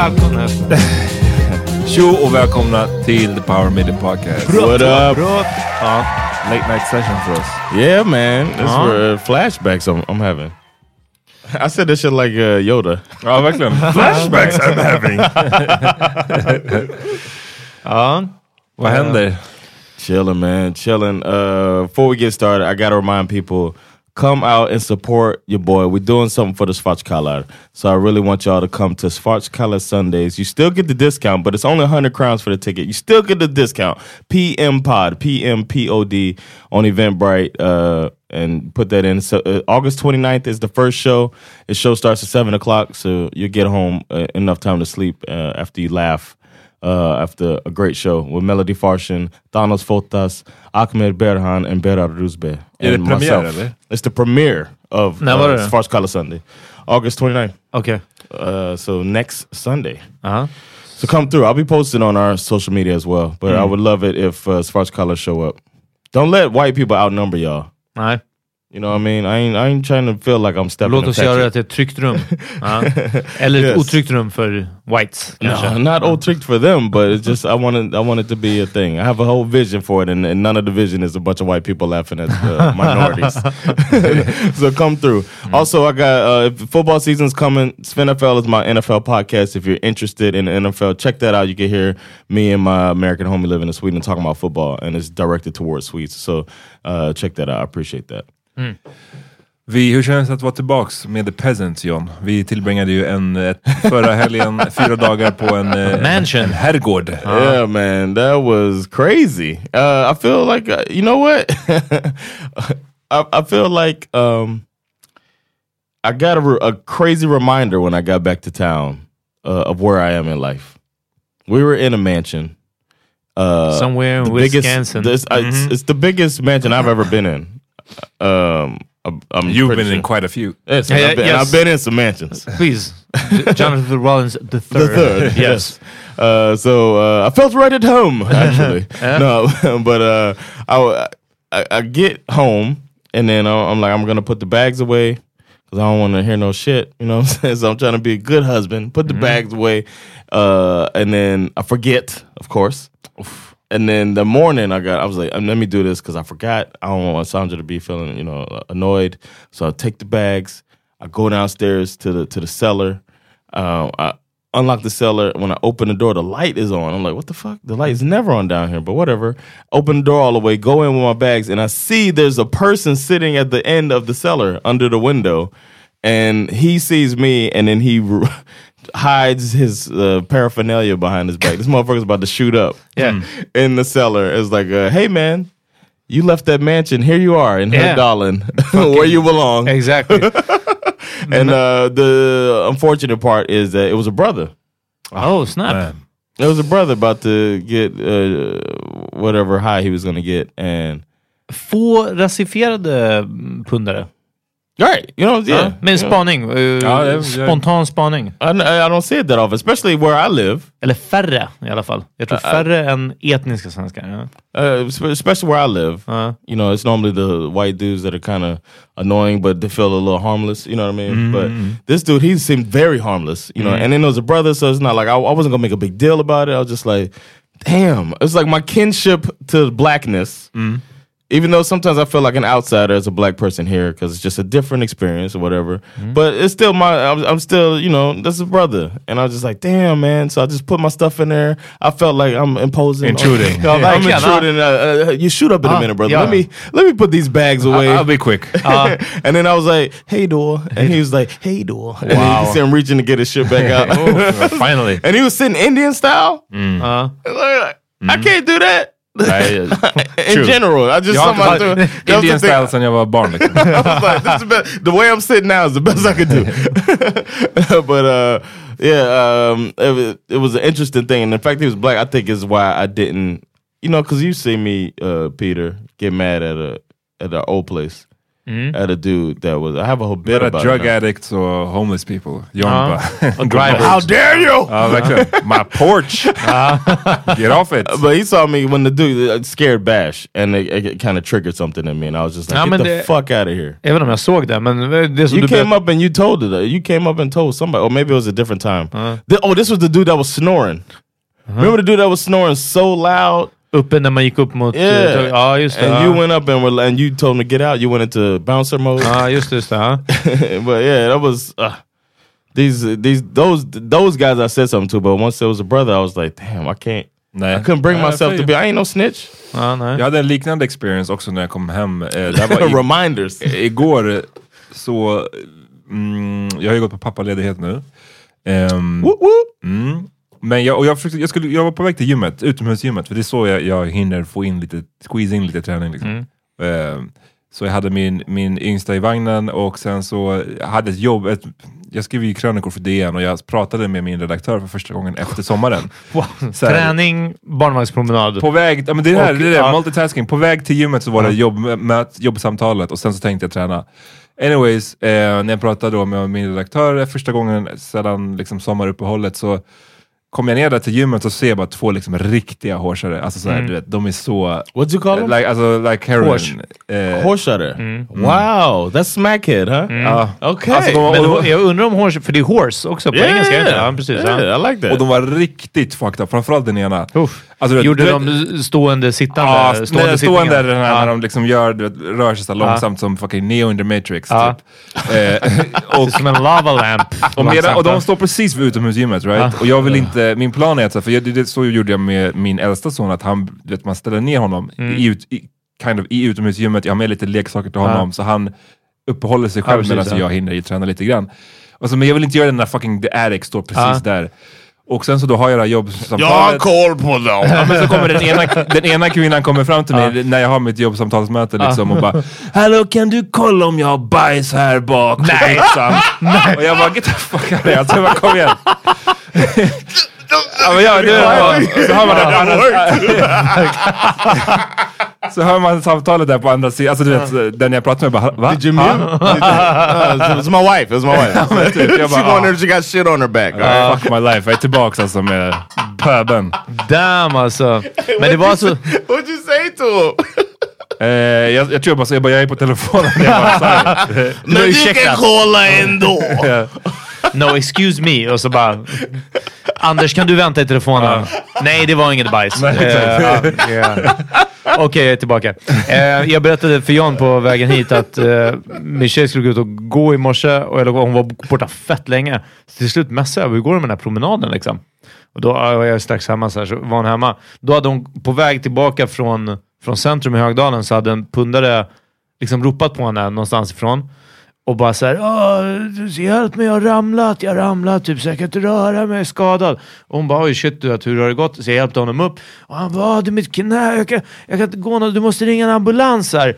Välkomna! Tjo och välkomna till The Power Meeting Podcast. What up? Ja, late night session för oss. Yeah, man. This Uh-huh. were flashbacks I'm, I'm having. I said this shit like uh, Yoda. Ja, verkligen. Flashbacks I'm having. Ja. Vad händer? Chilling, man. Chilling. Uh, before we get started, I gotta remind people come out and support your boy. We're doing something for the Svartskalar. So I really want y'all to come to Svartskalar Sundays. You still get the discount, but it's only 100 crowns for the ticket. You still get the discount. PM Pod, PMPOD on Eventbrite. Uh, and put that in. So uh, August 29th is the first show. The show starts at 7 o'clock, so you get home uh, enough time to sleep uh, after you laugh uh, after a great show with Melody Farshin, Thanos Fotas, Ahmed Berhan, and Berar Ruzbe. Är det and premiär, myself. eller? It's the premiere of När var uh, Sunday. August 29th. Okej. Uh, so next Sunday. Ja. So come through. I'll be posting on our social media as well. But Mm. I would love it if uh, Svartskala show up. Don't let white people outnumber y'all. Nej. You know what I mean? I ain't, I ain't trying to feel like I'm stepping Låt oss göra det till ett tryggt rum. Ja. Eller ett Yes. otryggt rum för whites. kanske. No, not old tricked for them, but it's just I want it. I want it to be a thing. I have a whole vision for it, and, and none of the vision is a bunch of white people laughing at the minorities. so come through. Also, I got uh, football season's coming. Sven NFL is my NFL podcast. If you're interested in the NFL, check that out. You can hear me and my American homie living in Sweden talking about football, and it's directed towards Swedes. So uh, check that out. I appreciate that. Vi, hur känns det att vara tillbaks med The Peasants, John? Vi tillbringade ju en, ett, förra helgen fyra dagar på en, eh, Mansion. en herrgård. Yeah, man, that was crazy. Uh, I feel like uh, you know what? I, I feel like um, I got a, a crazy reminder when I got back to town uh, of where I am in life. We were in a mansion. Uh, Somewhere in the biggest- Wisconsin. this- uh, it's, it's the biggest mansion I've ever been in. Um, I'm, I'm You've pretty been in quite a few. Yes, Yeah, I've, been, yes. I've been in some mansions. Please. Jonathan Rollins the third. The third, yes. Uh, so uh, I felt right at home, actually. No, but uh, I, I I get home and then I'm like, I'm gonna put the bags away because I don't want to hear no shit. You know what I'm saying? So I'm trying to be a good husband. Put the bags away, uh, and then I forget, of course. And then the morning, I got, I was like, um, let me do this because I forgot. I don't want Sandra to be feeling, you know, annoyed. So I take the bags. I go downstairs to the to the cellar. Um, I unlock the cellar. When I open the door, the light is on. I'm like, what the fuck? The light is never on down here, but whatever. Open the door all the way, go in with my bags, and I see there's a person sitting at the end of the cellar under the window. And he sees me, and then he hides his uh, paraphernalia behind his back. This motherfucker's about to shoot up. Yeah. in the cellar. It's like, uh, hey man, you left that mansion. Here you are in Yeah. Högdalen, where you belong. Exactly. And uh, the unfortunate part is that it was a brother. Oh, snap. Man. It was a brother about to get uh, whatever high he was going to get, and Få rasifierade mm, pundare. Right, you know, yeah. Ja, med en spaning. eh, Ja, det- spontan spaning. I, I don't see it that often, especially where I live. Eller färre i alla fall. Jag tror färre än etniska svenskar. Ja. Uh, especially where I live, Uh. you know, it's normally the white dudes that are kind of annoying, but they feel a little harmless. You know what I mean? But this dude, he seemed very harmless. You know, and then there was a brother, so it's not like I, I wasn't gonna make a big deal about it. I was just like, damn, it's like my kinship to blackness. Even though sometimes I feel like an outsider as a black person here because it's just a different experience or whatever, but it's still my. I'm, I'm still, you know, that's a brother, and I was just like, damn, man. So I just put my stuff in there. I felt like I'm imposing, Intruding. I'm Verkligen, intruding. Uh, uh, you shoot up in a Ah, minute, brother. yeah. Let me let me put these bags away. I'll be quick. and then I was like, "Hey, door," and he was like, "Hey, door." And then Wow. you see him reaching to get his shit back out. Finally. and he was sitting Indian style. Ja. Like, I can't do that. Nej, In general, I just jag inte threw- varit that was the Indian style sen jag var barn. Liksom. I was like, this is the, best. the way I'm sitting now is the best I could do. but uh, yeah, um, it, was, it was an interesting thing, and the fact he was black, I think, is why I didn't, you know, because you see me, uh, Peter, get mad at a at our old place. Mm-hmm. At a dude that was, I have a whole bit Bara about drug it addicts or homeless people. John Ja. bara... Drivers. How dare you! Ja, verkligen. My porch! Uh-huh. Get off it! But he saw me when the dude uh, scared Bash, and it, it kind of triggered something in me, and I was just like, Ja, "Get men the det- fuck out of here!" Även om jag såg det, men det som You du came up and you told it. uh, You came up and told somebody, or maybe it was a different time. Uh-huh. Th- oh, this was the dude that was snoring. Uh-huh. Remember the dude that was snoring so loud? Uppe när man gick upp mot... Yeah. eh, Ja, just det. And you went up and were, and you told him to get out. You went into bouncer mode. Ja, just det. Just det but yeah, that was uh, these these those those guys I said something to. But once there was a brother, I was like, damn, I can't. Nej. I couldn't bring Nej, myself to be. I ain't no snitch. Ja, nej. Jag hade en liknande experience också när jag kom hem. Eh, var i, Reminders. igår så... Mm, jag har ju gått på pappaledighet nu. Ehm, Whoop, whoop. Mm. Men jag, och jag, försökte, jag, skulle, jag var på väg till gymmet, utomhusgymmet, för det är så jag, jag hinner få in lite, squeeze in lite träning. Liksom. Ehm, så jag hade min, min yngsta i vagnen och sen så jag hade ett jobb, ett, jag skrev ju krönikor för DN och jag pratade med min redaktör för första gången efter sommaren. Wow. Här- Träning, barnvagnspromenad. På väg, ja, men det är det här, Och- det är det, ja. multitasking. På väg till gymmet så var det jobb, möt, jobbsamtalet och sen så tänkte jag träna. Anyways, eh, när jag pratade då med min redaktör första gången sedan liksom sommaruppehållet så kommer jag ner där till gymmet så ser bara två liksom riktiga horsare. Alltså såhär, du vet, de är så... What'd you call them? Like, alltså, like heroin. Horse. Eh, Horsetter. Wow, that's smackhead, huh? ja. Okay. Alltså, de, Men och, det- jag undrar om horse, för det är horse också på yeah, engelska. Inte? Ja, precis. Ja. Yeah, I like that. och de var riktigt fucked up, framförallt den ena. Uff. Alltså, vet- Gjorde du de stående, sittande? Ja, stående, stående, stående här, Ja. när de liksom gör, du vet, rör sig så långsamt som fucking Neo in the Matrix. Ja. Typ. Eh, och, Som en lava lamp. och, medan, och de står precis vid utomhusgymmet, right? Och jag vill inte, min plan är att, för jag, det, så gjorde jag med min äldsta son, att han, vet, man ställer ner honom i, ut, i, kind of, i utomhusgymmet, jag har med lite leksaker till honom, så han uppehåller sig själv precis, medan ja. jag hinner träna lite grann. Och så, men jag vill inte göra den där fucking, the addict står precis Ja. där. Och sen så då har jag det här jobbsamtalet. Jag har koll på dem. Ja, men så kommer den ena, den ena kvinnan kommer fram till mig när jag har mitt jobbsamtalsmöte liksom, och bara Hallå kan du kolla om jag har bajs här bak på pizzan? Och jag bara get the fuck out of here. Alltså, kom igen. ja, men ja, det, så hör man det på andra Så hör man samtalet där på andra sidan. Alltså du vet, den jag pratar med bara va? Did you mute? it was my wife. It was my wife. typ, she bara, wondered if she got shit on her back. right? ah, fuck my life. Jag är tillbaks alltså med pöben. Damn alltså. Men det var så... What'd you say to him? Eh, jag, jag tror jag bara, jag bara, jag är på telefonen. Jag bara. Men du kan kolla ändå. No excuse me. Och så bara... Anders, kan du vänta i telefonen? Nej, det var inget bajs. Eh, ja, ja. Okej, jag är tillbaka. Eh, jag berättade för Jan på vägen hit att eh, min tjej skulle gå ut och gå i morse och eller, hon var borta fett länge. Så till slut messade jag, hur går det med den här promenaden liksom? Och då var jag strax hemma, så, här, så var hon hemma. Då hade hon på väg tillbaka från, från centrum i Högdalen så hade en pundare liksom ropat på henne någonstans ifrån. Och bara såhär, hjälp mig, jag har ramlat, jag har ramlat, typ så jag kan inte röra mig, jag är skadad. Och hon bara, oj shit du hur har det gått? Så jag hjälpte honom upp. Och han bara, "Ah, det är mitt knä, jag kan, jag kan inte gå något, du måste ringa en ambulans här.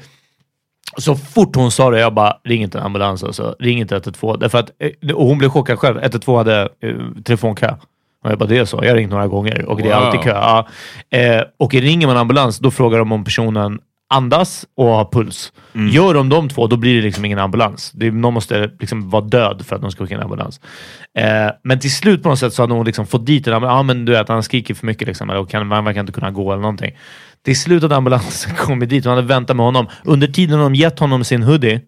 Så fort hon sa det, jag bara, ring inte en ambulans alltså. Ring inte 112. Därför att, eh, och hon blev chockad själv. 112 hade eh, telefonkö. Och jag bara, det är så. Jag har ringt några gånger och det är Wow. alltid kö. Ja. Eh, och ringer man ambulans, då frågar de om personen andas och har puls. Gör de de två, då blir det liksom ingen ambulans. Det, någon måste liksom vara död för att de ska skicka en ambulans. Eh, men till slut på något sätt så hade hon liksom fått dit en ambulans. Ja, men du vet, han skriker för mycket liksom, och kan, han verkar inte kunna gå eller någonting. Till slut hade ambulansen kommit dit och hade väntat med honom. Under tiden har de gett honom sin hoodie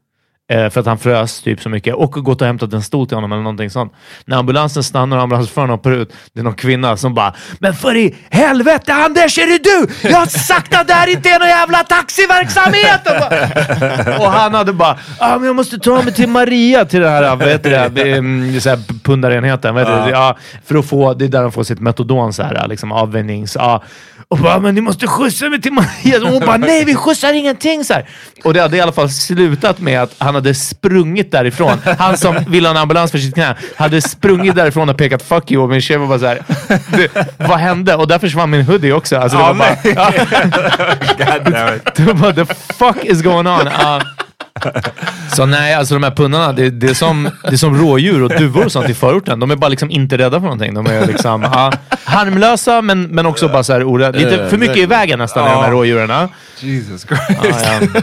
eh, för att han frös typ så mycket och gått och hämtat en stol till honom eller någonting sånt. När ambulansen stannar och ambulansföraren hoppar ut, det är någon kvinna som bara “Men för i helvete Anders, är det du? Jag har sagt att det här inte är någon jävla taxiverksamhet!” och, bara, och han hade bara ah, men “Jag måste ta mig till Maria, till den här, vad heter det, mm, så här pundarenheten, vad heter det? Ja, för att få, det är där de får sitt metodon, så här, liksom avvännings... Ja. Och bara, men ni måste skjutsa mig till Maria. Och hon bara, nej vi skjutsar ingenting. Så här. Och det hade i alla fall slutat med att han hade sprungit därifrån. Han som ville ha en ambulans för sitt knä hade sprungit därifrån och pekat fuck you och min tjej var bara såhär, vad hände? Och där försvann min hoodie också. Alltså, det var bara, var bara, the fuck is going on? Ja. Så nej, alltså de här pundarna, det, det, är som, det är som rådjur och duvor och sånt i förorten. De är bara liksom inte rädda för någonting. De är liksom ja, harmlösa, men, men också bara så här orädda. Lite för mycket i vägen nästan, ja. de här rådjuren. Jesus Christ. ja.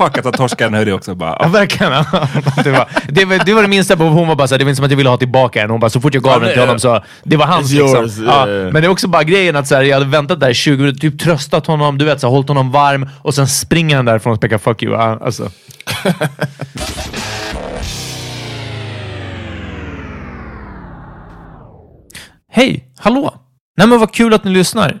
Fuck att en hoodie också bara. Ja, verkligen. Det var, det, var, det var det minsta på hon var bara så här, det var inte som att jag ville ha tillbaka den. Hon bara, så fort jag gav den till honom så, det var hans liksom. yours, Ja, yeah. men det är också bara grejen att så här, jag hade väntat där i 20 minuter, typ tröstat honom, du vet, så här, hållit honom varm och sen springer han därifrån och pekar fuck you. Alltså. Hej! Hallå! Nej men vad kul att ni lyssnar.